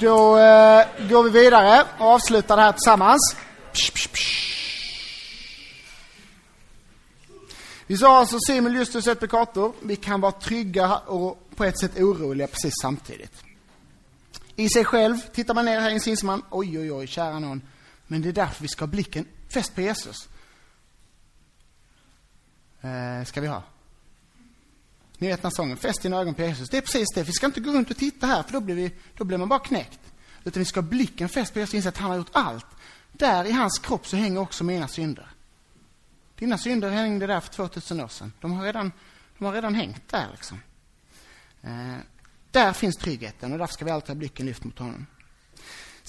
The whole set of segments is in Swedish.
Då eh, går vi vidare och avslutar det här tillsammans. Psh, psh, psh. Vi sa alltså Simon Justus ett Pekator. Vi kan vara trygga och på ett sätt oroliga precis samtidigt. I sig själv, tittar man ner här inser man, oj, oj, oj, kära någon. Men det är därför vi ska ha blicken fäst på Jesus. Eh, ska vi ha. Ni vet den här sången, fäst dina ögon på Jesus. Det är precis det. Vi ska inte gå runt och titta här, för då blir, vi, då blir man bara knäckt. Utan vi ska ha blicken fäst på Jesus och inse att han har gjort allt. Där i hans kropp så hänger också mina synder. Dina synder hängde där för 2000 år sedan. De har redan, de har redan hängt där liksom. Eh, där finns tryggheten och därför ska vi alltid ha blicken lyft mot honom.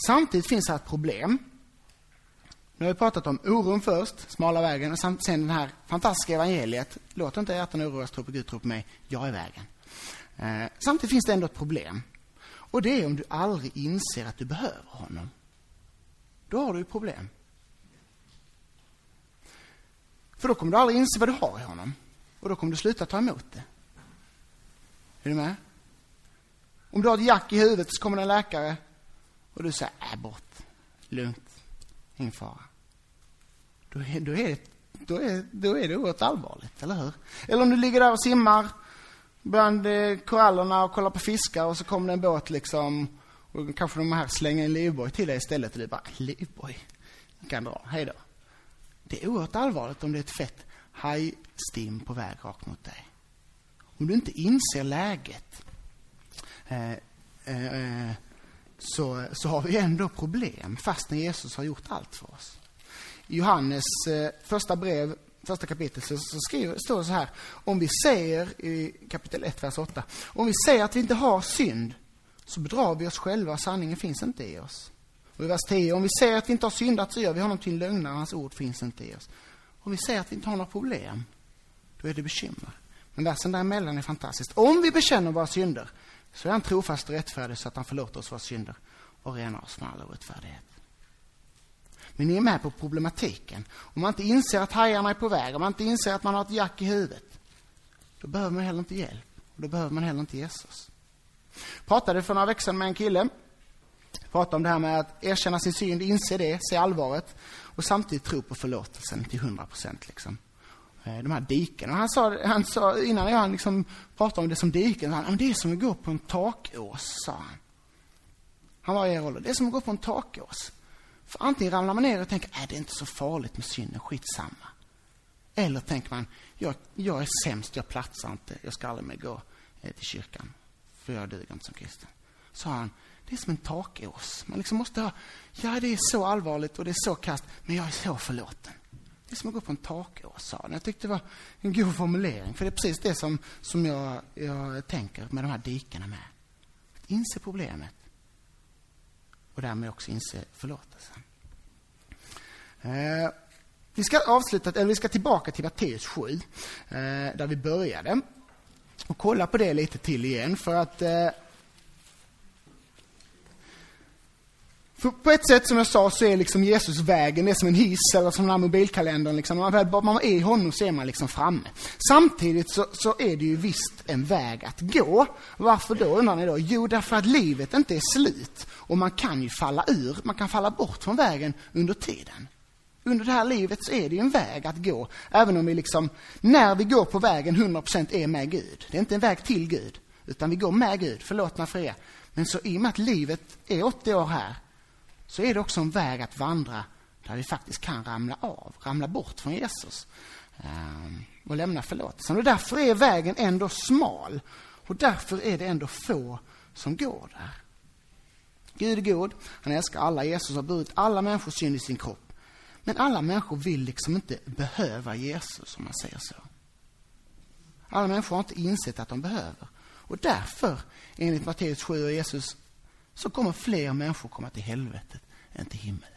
Samtidigt finns här ett problem. Nu har vi pratat om oron först, smala vägen, och sen den här fantastiska evangeliet. Låt inte hjärtan oroas, tro på Gud, tro på mig. Jag är vägen. Eh, samtidigt finns det ändå ett problem. Och det är om du aldrig inser att du behöver honom. Då har du ju problem. För då kommer du aldrig inse vad du har i honom. Och då kommer du sluta ta emot det. Är du med? Om du har ett jack i huvudet så kommer en läkare och du säger, äh, bort. Lugnt. Ingen fara. Då är, då, är, då, är, då är det oerhört allvarligt, eller hur? Eller om du ligger där och simmar bland eh, korallerna och kollar på fiskar och så kommer det en båt liksom och kanske de här slänger en livboj till dig istället och du bara, livboj? Jag kan dra, hej då. Det är oerhört allvarligt om det är ett fett hajstim på väg rakt mot dig. Om du inte inser läget eh, eh, eh så, så har vi ändå problem fastän Jesus har gjort allt för oss. I Johannes eh, första brev, första kapitlet, så, så skriver, står det så här. Om vi säger, i kapitel 1, vers 8. Om vi säger att vi inte har synd, så bedrar vi oss själva sanningen finns inte i oss. Och i vers 10. Om vi säger att vi inte har syndat så gör vi honom till lögnare, hans ord finns inte i oss. Om vi säger att vi inte har några problem, då är det bekymmer. Men versen däremellan är fantastisk. Om vi bekänner våra synder, så är han trofast och rättfärdig så att han förlåter oss våra synder och renar oss från all orättfärdighet. Men ni är med på problematiken. Om man inte inser att hajarna är på väg, om man inte inser att man har ett jack i huvudet, då behöver man heller inte hjälp. Och då behöver man heller inte Jesus. Jag pratade för några veckor sedan med en kille. Pratade om det här med att erkänna sin synd, inse det, se allvaret och samtidigt tro på förlåtelsen till hundra procent. Liksom. Eh, de här diken. Och han sa, han sa, innan jag liksom pratade om det som diken, han, det är som att gå på en takås, sa han. Han var i er ålder. Det är som att gå på en takås. För antingen ramlar man ner och tänker, är det är inte så farligt med synden, skitsamma. Eller tänker man, jag, jag är sämst, jag platsar inte, jag ska aldrig mer gå eh, till kyrkan. För jag duger inte som kristen. Så han, det är som en takås. Man liksom måste ha, ja det är så allvarligt och det är så kast, men jag är så förlåten. Det är som att gå på en takås, sa han. Jag tyckte det var en god formulering, för det är precis det som, som jag, jag tänker med de här dikena med. Att inse problemet och därmed också inse förlåtelsen. Eh, vi ska avsluta, eller vi ska tillbaka till Matteus 7, eh, där vi började. Och kolla på det lite till igen, för att eh, För på ett sätt, som jag sa, så är liksom Jesus vägen, det är som en hiss eller som den här mobilkalendern. Liksom. Man väl man är i honom så är man liksom framme. Samtidigt så, så är det ju visst en väg att gå. Varför då, undrar ni då? Jo, därför att livet inte är slut. Och man kan ju falla ur, man kan falla bort från vägen under tiden. Under det här livet så är det ju en väg att gå, även om vi liksom, när vi går på vägen 100% är med Gud. Det är inte en väg till Gud, utan vi går med Gud, förlåtna för er. Men så i och med att livet är 80 år här, så är det också en väg att vandra där vi faktiskt kan ramla av, ramla bort från Jesus ehm, och lämna förlåtelsen. Och därför är vägen ändå smal och därför är det ändå få som går där. Gud är god, han älskar alla, Jesus har burit alla människors synd i sin kropp. Men alla människor vill liksom inte behöva Jesus, om man säger så. Alla människor har inte insett att de behöver. Och därför, enligt Matteus 7 och Jesus så kommer fler människor komma till helvetet än till himmelen.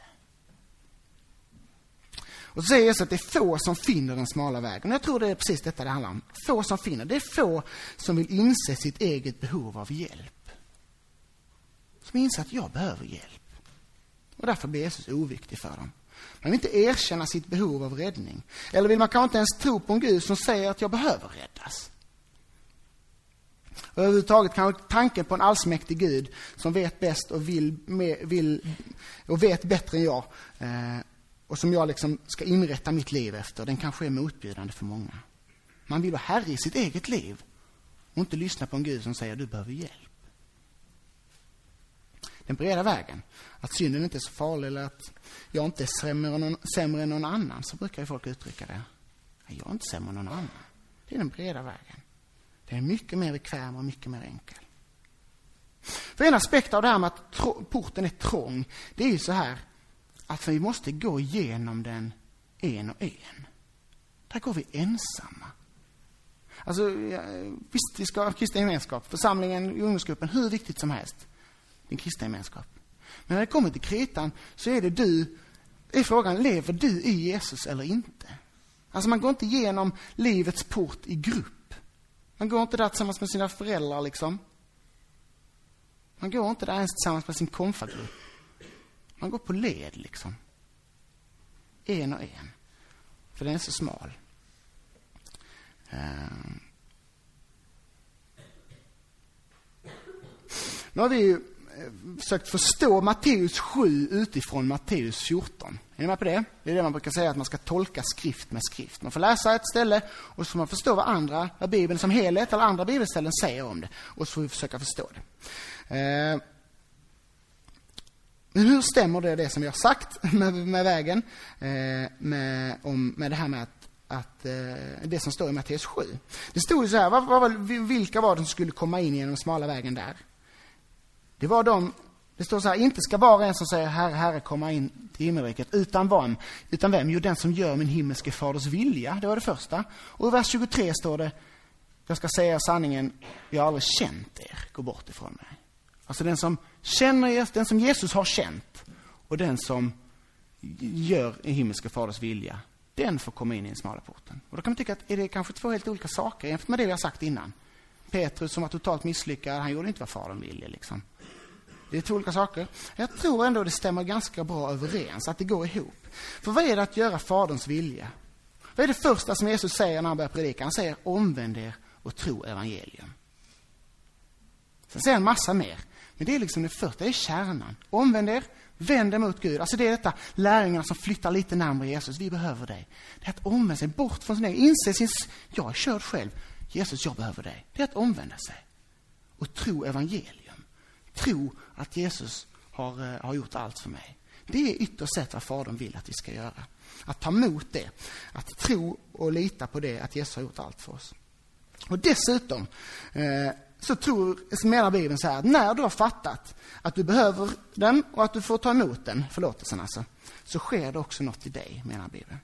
Och så säger Jesus att det är få som finner den smala vägen. Jag tror det är precis detta det handlar om. Få som finner. Det är få som vill inse sitt eget behov av hjälp. Som inser att jag behöver hjälp. Och därför blir Jesus oviktig för dem. Man vill inte erkänna sitt behov av räddning. Eller vill man kanske inte ens tro på en Gud som säger att jag behöver räddas. Och överhuvudtaget kanske tanken på en allsmäktig Gud som vet bäst och vill, vill och vet bättre än jag eh, och som jag liksom ska inrätta mitt liv efter, den kanske är motbjudande för många. Man vill vara herre i sitt eget liv och inte lyssna på en Gud som säger du behöver hjälp. Den breda vägen, att synden inte är så farlig eller att jag inte är sämre än någon, sämre än någon annan, så brukar ju folk uttrycka det. Jag är inte sämre än någon annan. Det är den breda vägen. Den är mycket mer bekväm och mycket mer enkel. För en aspekt av det här med att porten är trång, det är ju så här att vi måste gå igenom den en och en. Där går vi ensamma. Alltså, visst, vi ska ha kristen gemenskap. Församlingen, ungdomsgruppen, hur viktigt som helst. Din kristna gemenskap. Men när det kommer till kritan så är det du, är frågan, lever du i Jesus eller inte? Alltså man går inte igenom livets port i grupp. Man går inte där tillsammans med sina föräldrar liksom. Man går inte där ens tillsammans med sin konfagrupp. Man går på led liksom. En och en. För den är så smal. Ehm. Nu har vi ju Eh, försökt förstå Matteus 7 utifrån Matteus 14. Är ni med på det? Det är det man brukar säga, att man ska tolka skrift med skrift. Man får läsa ett ställe och så får man förstå vad andra, vad Bibeln som helhet eller andra bibelställen säger om det. Och så får vi försöka förstå det. Eh, men hur stämmer det, det som vi har sagt med, med vägen, eh, med, om, med det här med att, att eh, det som står i Matteus 7? Det stod ju så här, vad, vad, vilka var det som skulle komma in genom den smala vägen där? Det var de, det står så här, inte ska var en som säger Herre, Herre komma in till himmelriket, utan vem? Utan vem? Jo, den som gör min himmelske faders vilja. Det var det första. Och i vers 23 står det, jag ska säga sanningen, jag har aldrig känt er, gå bort ifrån mig. Alltså den som känner Jesus, den som Jesus har känt och den som gör en himmelske faders vilja, den får komma in i den smala porten. Och då kan man tycka att är det kanske två helt olika saker jämfört med det vi har sagt innan. Petrus som var totalt misslyckad, han gjorde inte vad fadern ville liksom. Det är två olika saker. Jag tror ändå det stämmer ganska bra överens, att det går ihop. För vad är det att göra faderns vilja? Vad är det första som Jesus säger när han börjar predika? Han säger omvänd er och tro evangelium. Sen säger han massa mer. Men det är liksom det första, det är kärnan. Omvänd er, vänd er mot Gud. Alltså det är detta lärjungarna som flyttar lite närmare Jesus. Vi behöver dig. Det är att omvända sig bort från sin egen, inse sin, jag är körd själv. Jesus, jag behöver dig. Det är att omvända sig. Och tro evangelium. Tro att Jesus har, eh, har gjort allt för mig. Det är ytterst sett vad Fadern vill att vi ska göra. Att ta emot det. Att tro och lita på det, att Jesus har gjort allt för oss. Och dessutom eh, så, tror, så menar Bibeln så här att när du har fattat att du behöver den och att du får ta emot den, förlåtelsen alltså, så sker det också något i dig, menar Bibeln.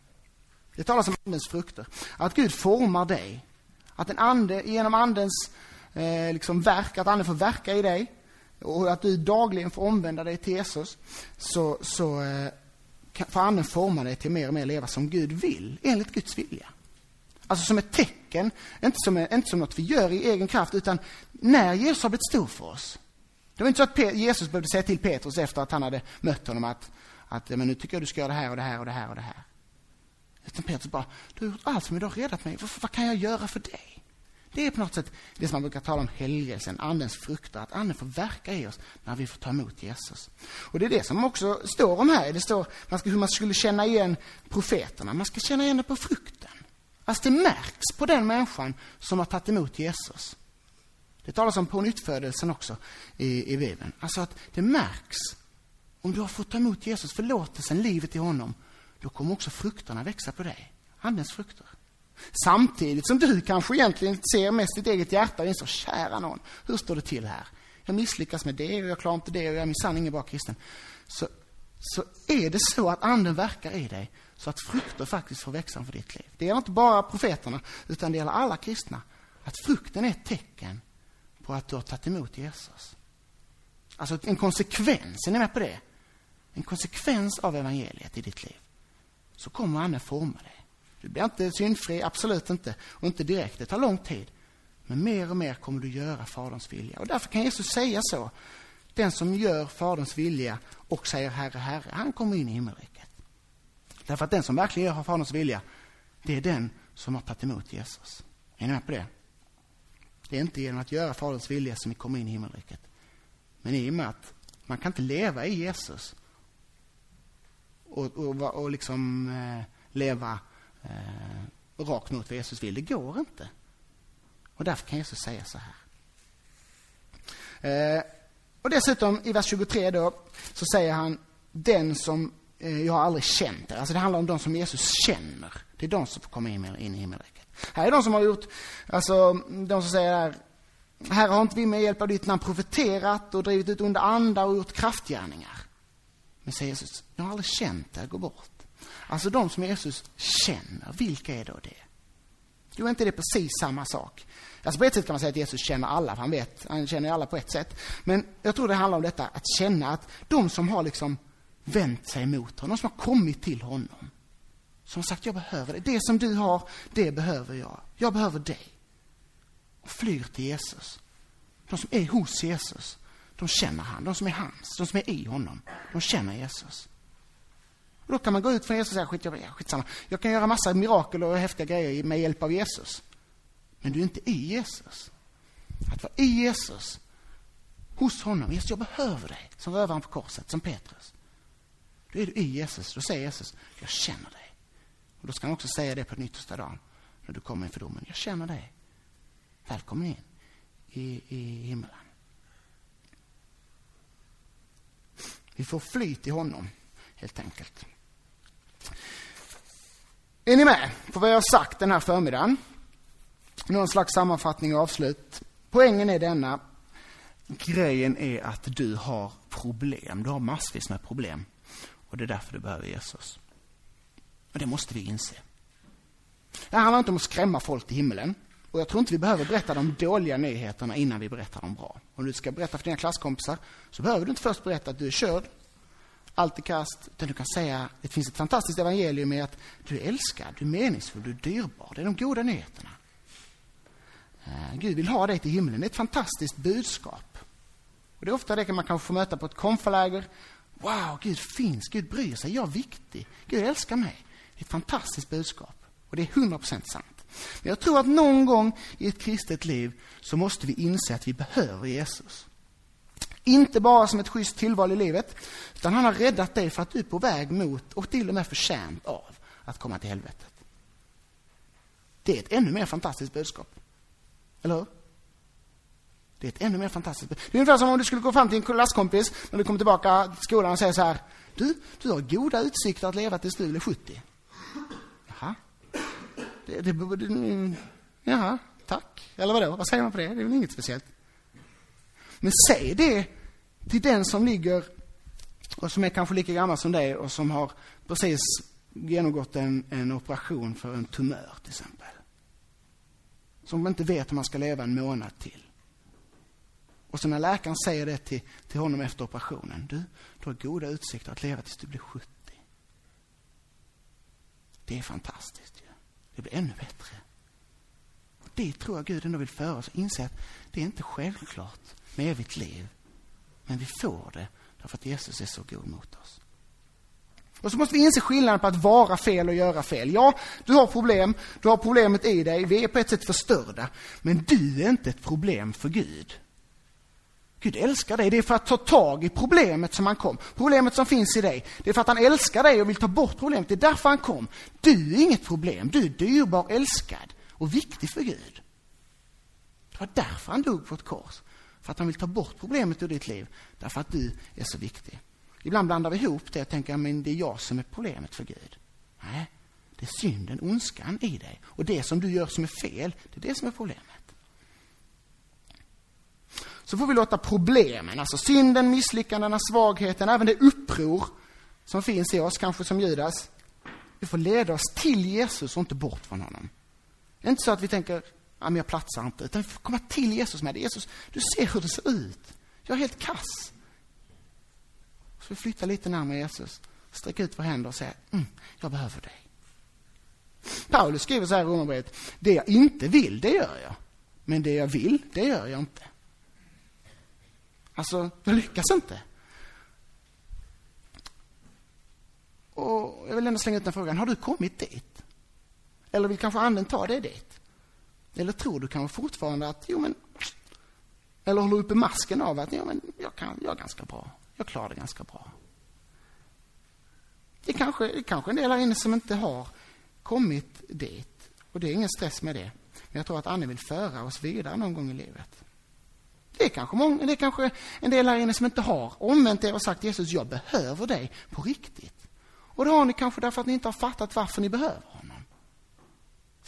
Det talas om andens frukter. Att Gud formar dig. Att en ande, genom andens eh, liksom verk, att anden får verka i dig och att du dagligen får omvända dig till Jesus, så, så eh, får anden forma dig till mer och mer leva som Gud vill, enligt Guds vilja. Alltså som ett tecken, inte som, inte som något vi gör i egen kraft, utan när Jesus har blivit stor för oss. Det var inte så att Jesus behövde säga till Petrus efter att han hade mött honom att, att men nu tycker jag du ska göra det här och det här och det här och det här. Utan Petrus bara, du har gjort allt för mig, du har räddat mig, vad, vad kan jag göra för dig? Det är på något sätt det som man brukar tala om helgelsen, andens frukter, att anden får verka i oss när vi får ta emot Jesus. Och det är det som också står om här. Det står man ska, hur man skulle känna igen profeterna. Man ska känna igen det på frukten. Alltså det märks på den människan som har tagit emot Jesus. Det talas om på nyttfödelsen också i, i Bibeln. Alltså att det märks. Om du har fått ta emot Jesus, förlåtelsen, livet i honom, då kommer också frukterna växa på dig. Andens frukter. Samtidigt som du kanske egentligen ser mest ditt eget hjärta och inser, kära någon, hur står det till här? Jag misslyckas med det och jag klarar inte det och jag är minsann ingen bra kristen. Så, så är det så att anden verkar i dig så att frukter faktiskt får växa för ditt liv. Det gäller inte bara profeterna, utan det gäller alla kristna. Att frukten är ett tecken på att du har tagit emot Jesus. Alltså en konsekvens, är ni med på det? En konsekvens av evangeliet i ditt liv. Så kommer anden forma dig. Du blir inte syndfri, absolut inte. Och inte direkt, det tar lång tid. Men mer och mer kommer du göra Faderns vilja. Och därför kan Jesus säga så. Den som gör Faderns vilja och säger Herre, Herre, han kommer in i himmelriket. Därför att den som verkligen gör Faderns vilja, det är den som har tagit emot Jesus. Är ni med på det? Det är inte genom att göra Faderns vilja som vi kommer in i himmelriket. Men i och med att man kan inte leva i Jesus och, och, och liksom eh, leva eh, rakt mot vad Jesus vill. Det går inte. Och därför kan Jesus säga så här. Eh, och dessutom i vers 23 då, så säger han den som eh, jag har aldrig känt er. Alltså det handlar om de som Jesus känner. Det är de som får komma in, in i himmelriket. Här är de som har gjort, alltså de som säger här, här har inte vi med hjälp av ditt namn profeterat och drivit ut onda andar och gjort kraftgärningar. Men säger Jesus, jag har aldrig känt er, gå bort. Alltså de som Jesus känner, vilka är då det? Jo, är inte det precis samma sak? Alltså på ett sätt kan man säga att Jesus känner alla, för han vet, han känner alla på ett sätt. Men jag tror det handlar om detta, att känna att de som har liksom vänt sig mot honom, de som har kommit till honom. Som har sagt, jag behöver det. Det som du har, det behöver jag. Jag behöver dig. Och flyr till Jesus. De som är hos Jesus, de känner han. De som är hans, de som är i honom, de känner Jesus. Och då kan man gå ut från Jesus och säga, skit, jag, skitsamma. Jag kan göra massa mirakel och häftiga grejer med hjälp av Jesus. Men du är inte i Jesus. Att vara i Jesus, hos honom. Jesus, jag behöver dig. Som rövaren på korset, som Petrus. Då är du i Jesus. Då säger Jesus, jag känner dig. Och då ska han också säga det på den yttersta dagen, när du kommer inför domen. Jag känner dig. Välkommen in i, i himlen. Vi får fly till honom, helt enkelt. Är ni med på vad jag har sagt den här förmiddagen? Någon slags sammanfattning och avslut. Poängen är denna. Grejen är att du har problem. Du har massvis med problem. Och det är därför du behöver Jesus. Och det måste vi inse. Det handlar inte om att skrämma folk till himlen. Och jag tror inte vi behöver berätta de dåliga nyheterna innan vi berättar de bra. Om du ska berätta för dina klasskompisar så behöver du inte först berätta att du är körd, allt är kast, utan du kan säga det finns ett fantastiskt evangelium i att du är älskad, du är meningsfull, du är dyrbar. Det är de goda nyheterna. Eh, Gud vill ha dig till himlen. Det är ett fantastiskt budskap. Och det är ofta det man kan få möta på ett konfaläger. Wow, Gud finns, Gud bryr sig, jag är viktig, Gud älskar mig. Det är ett fantastiskt budskap. Och det är 100% sant. Men jag tror att någon gång i ett kristet liv så måste vi inse att vi behöver Jesus. Inte bara som ett schysst tillval i livet, utan han har räddat dig för att du är på väg mot och till och med förtjänt av att komma till helvetet. Det är ett ännu mer fantastiskt budskap. Eller hur? Det är ett ännu mer fantastiskt budskap. Det är ungefär som om du skulle gå fram till en klasskompis när du kommer tillbaka till skolan och säga så här. Du, du har goda utsikter att leva tills du blir 70. Jaha. Det, det, det, jaha, tack. Eller vadå? Vad säger man på det? Det är väl inget speciellt. Men säg det till den som ligger och som är kanske lika gammal som dig och som har precis genomgått en, en operation för en tumör till exempel. Som inte vet om man ska leva en månad till. Och så när läkaren säger det till, till honom efter operationen. Du, du har goda utsikter att leva tills du blir 70. Det är fantastiskt ju. Det blir ännu bättre. Och det tror jag Gud ändå vill föra oss. Inse att det är inte självklart med evigt liv. Men vi får det därför att Jesus är så god mot oss. Och så måste vi inse skillnaden på att vara fel och göra fel. Ja, du har problem, du har problemet i dig, vi är på ett sätt förstörda. Men du är inte ett problem för Gud. Gud älskar dig. Det är för att ta tag i problemet som han kom. Problemet som finns i dig. Det är för att han älskar dig och vill ta bort problemet. Det är därför han kom. Du är inget problem. Du är dyrbar, älskad och viktig för Gud. Det var därför han dog på ett kors. För att han vill ta bort problemet ur ditt liv. Därför att du är så viktig. Ibland blandar vi ihop det och tänker men det är jag som är problemet för Gud. Nej, det är synden, ondskan i dig. Och det som du gör som är fel, det är det som är problemet. Så får vi låta problemen, alltså synden, misslyckandena, svagheten, även det uppror som finns i oss, kanske som Judas, vi får leda oss till Jesus och inte bort från honom. Det är inte så att vi tänker, ja, men jag platsar inte, utan vi får komma till Jesus med det. Jesus, du ser hur det ser ut. Jag är helt kass. Så vi flyttar lite närmare Jesus, sträcker ut våra händer och säger, mm, jag behöver dig. Paulus skriver så här i Romarbrevet, det jag inte vill, det gör jag. Men det jag vill, det gör jag inte. Alltså, jag lyckas inte. Och jag vill ändå slänga ut den frågan, har du kommit dit? Eller vill kanske anden ta dig dit? Eller tror du kanske fortfarande att, jo men, eller håller uppe masken av att, jo men, jag, kan, jag är ganska bra. Jag klarar det ganska bra. Det är kanske, det är kanske en del här inne som inte har kommit dit. Och det är ingen stress med det. Men jag tror att anden vill föra oss vidare någon gång i livet. Det är kanske, många, det är kanske en del här inne som inte har omvänt er och sagt Jesus, jag behöver dig på riktigt. Och det har ni kanske därför att ni inte har fattat varför ni behöver.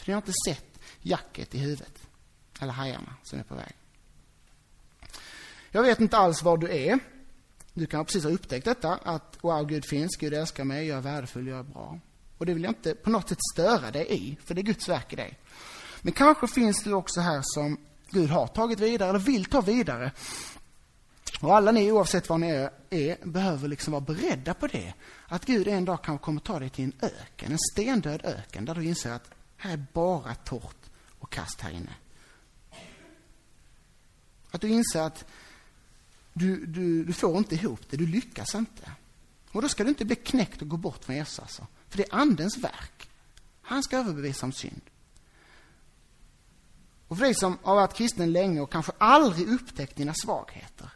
För ni har inte sett jacket i huvudet. Eller hajarna som är på väg. Jag vet inte alls var du är. Du kan precis ha upptäckt detta, att wow, Gud finns, Gud älskar mig, jag är värdefull, jag är bra. Och det vill jag inte på något sätt störa dig i, för det är Guds verk i dig. Men kanske finns du också här som Gud har tagit vidare eller vill ta vidare. Och alla ni, oavsett var ni är, är behöver liksom vara beredda på det. Att Gud en dag kan komma ta dig till en öken, en stendöd öken, där du inser att här är bara torrt och kast här inne. Att du inser att du, du, du får inte ihop det, du lyckas inte. Och då ska du inte bli knäckt och gå bort från Jesus. Alltså. För det är Andens verk. Han ska överbevisa om synd. Och för dig som har varit kristen länge och kanske aldrig upptäckt dina svagheter,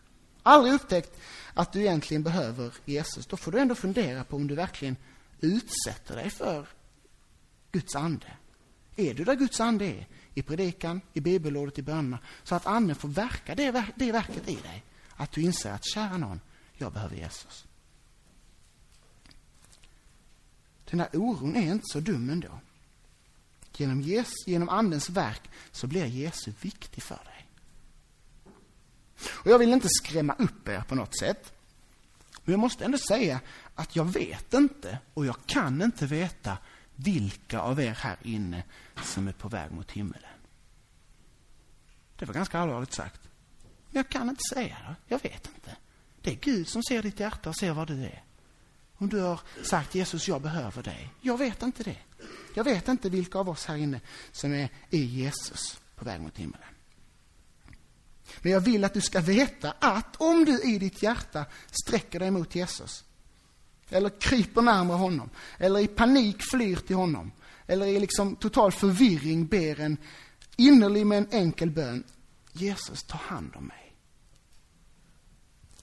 aldrig upptäckt att du egentligen behöver Jesus, då får du ändå fundera på om du verkligen utsätter dig för Guds ande. Är du där Guds ande är? I predikan, i bibelordet, i bönerna. Så att anden får verka det, det verket i dig. Att du inser att, kära någon, jag behöver Jesus. Den här oron är inte så dum ändå. Genom, Jesus, genom Andens verk så blir Jesus viktig för dig. Och jag vill inte skrämma upp er på något sätt. Men jag måste ändå säga att jag vet inte och jag kan inte veta vilka av er här inne som är på väg mot himmelen. Det var ganska allvarligt sagt. Men jag kan inte säga det. Jag vet inte. Det är Gud som ser ditt hjärta och ser vad du är. Om du har sagt Jesus, jag behöver dig. Jag vet inte det. Jag vet inte vilka av oss här inne som är i Jesus på väg mot himlen. Men jag vill att du ska veta att om du i ditt hjärta sträcker dig mot Jesus, eller kryper närmare honom, eller i panik flyr till honom, eller i liksom total förvirring ber en innerlig men enkel bön. Jesus, ta hand om mig.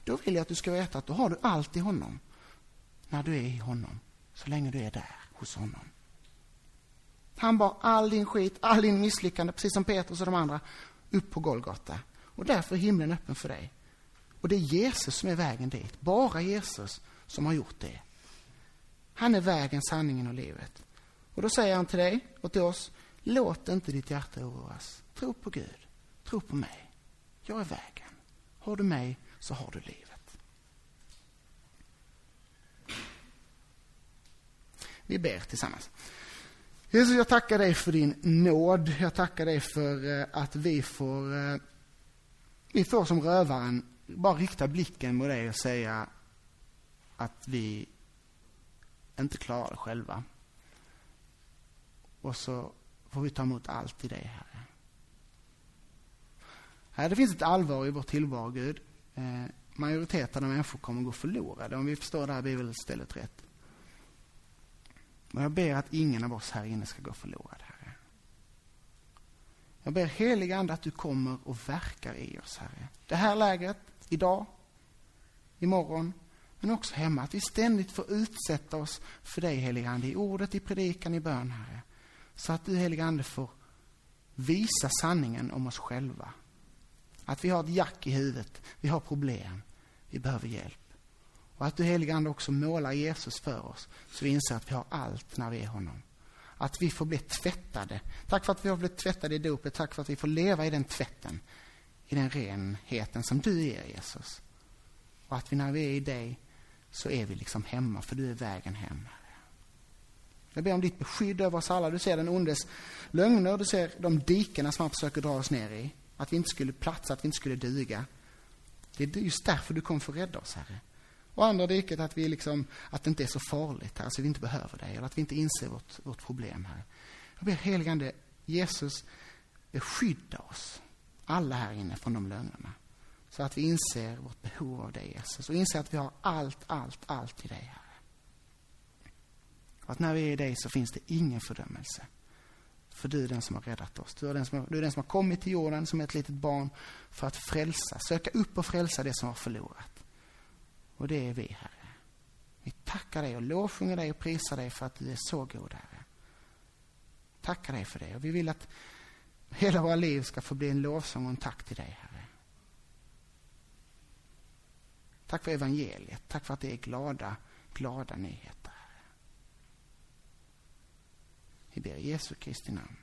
Då vill jag att du ska veta att då har du allt i honom när du är i honom, så länge du är där hos honom. Han bar all din skit, all din misslyckande, precis som Petrus och de andra, upp på Golgata. Och därför är himlen öppen för dig. Och det är Jesus som är vägen dit. Bara Jesus som har gjort det. Han är vägen, sanningen och livet. Och då säger han till dig och till oss, låt inte ditt hjärta oroas. Tro på Gud. Tro på mig. Jag är vägen. Har du mig så har du livet. Vi ber tillsammans. Jesus, jag tackar dig för din nåd. Jag tackar dig för eh, att vi får, eh, vi får som rövaren bara rikta blicken mot dig och säga att vi inte klarar det själva. Och så får vi ta emot allt i dig, Herre. Herre, det finns ett allvar i vår tillvaro, Gud. Eh, majoriteten av människor kommer gå förlorade, om vi förstår det här bibelstället rätt. Men jag ber att ingen av oss här inne ska gå förlorad, Herre. Jag ber heliga Ande att du kommer och verkar i oss, Herre. Det här lägret, idag, imorgon, men också hemma. Att vi ständigt får utsätta oss för dig, Helige Ande, i ordet, i predikan, i bön, Herre. Så att du, Helige Ande, får visa sanningen om oss själva. Att vi har ett jack i huvudet, vi har problem, vi behöver hjälp. Och att du Helige Ande också målar Jesus för oss, så vi inser att vi har allt när vi är honom. Att vi får bli tvättade. Tack för att vi har blivit tvättade i dopet, tack för att vi får leva i den tvätten, i den renheten som du ger Jesus. Och att vi när vi är i dig, så är vi liksom hemma, för du är vägen hem. Jag ber om ditt beskydd över oss alla. Du ser den ondes lögner, du ser de dikena som han försöker dra oss ner i. Att vi inte skulle platsa, att vi inte skulle duga. Det är just därför du kom för att rädda oss, Herre. Och andra diket att, vi liksom, att det inte är så farligt här, så vi inte behöver dig, eller att vi inte inser vårt, vårt problem här. Jag ber heligande Jesus beskydda oss, alla här inne, från de lögnerna. Så att vi inser vårt behov av dig, Jesus, och inser att vi har allt, allt, allt i dig, Herre. Och att när vi är i dig så finns det ingen fördömelse. För du är den som har räddat oss. Du är, den som har, du är den som har kommit till jorden som ett litet barn för att frälsa, söka upp och frälsa det som har förlorat. Och det är vi, Herre. Vi tackar dig och lovsjunger dig och prisar dig för att du är så god, Herre. Tackar dig för det. Och vi vill att hela våra liv ska få bli en lovsång och en tack till dig, Herre. Tack för evangeliet. Tack för att det är glada, glada nyheter. Vi ber i Jesu Kristi namn.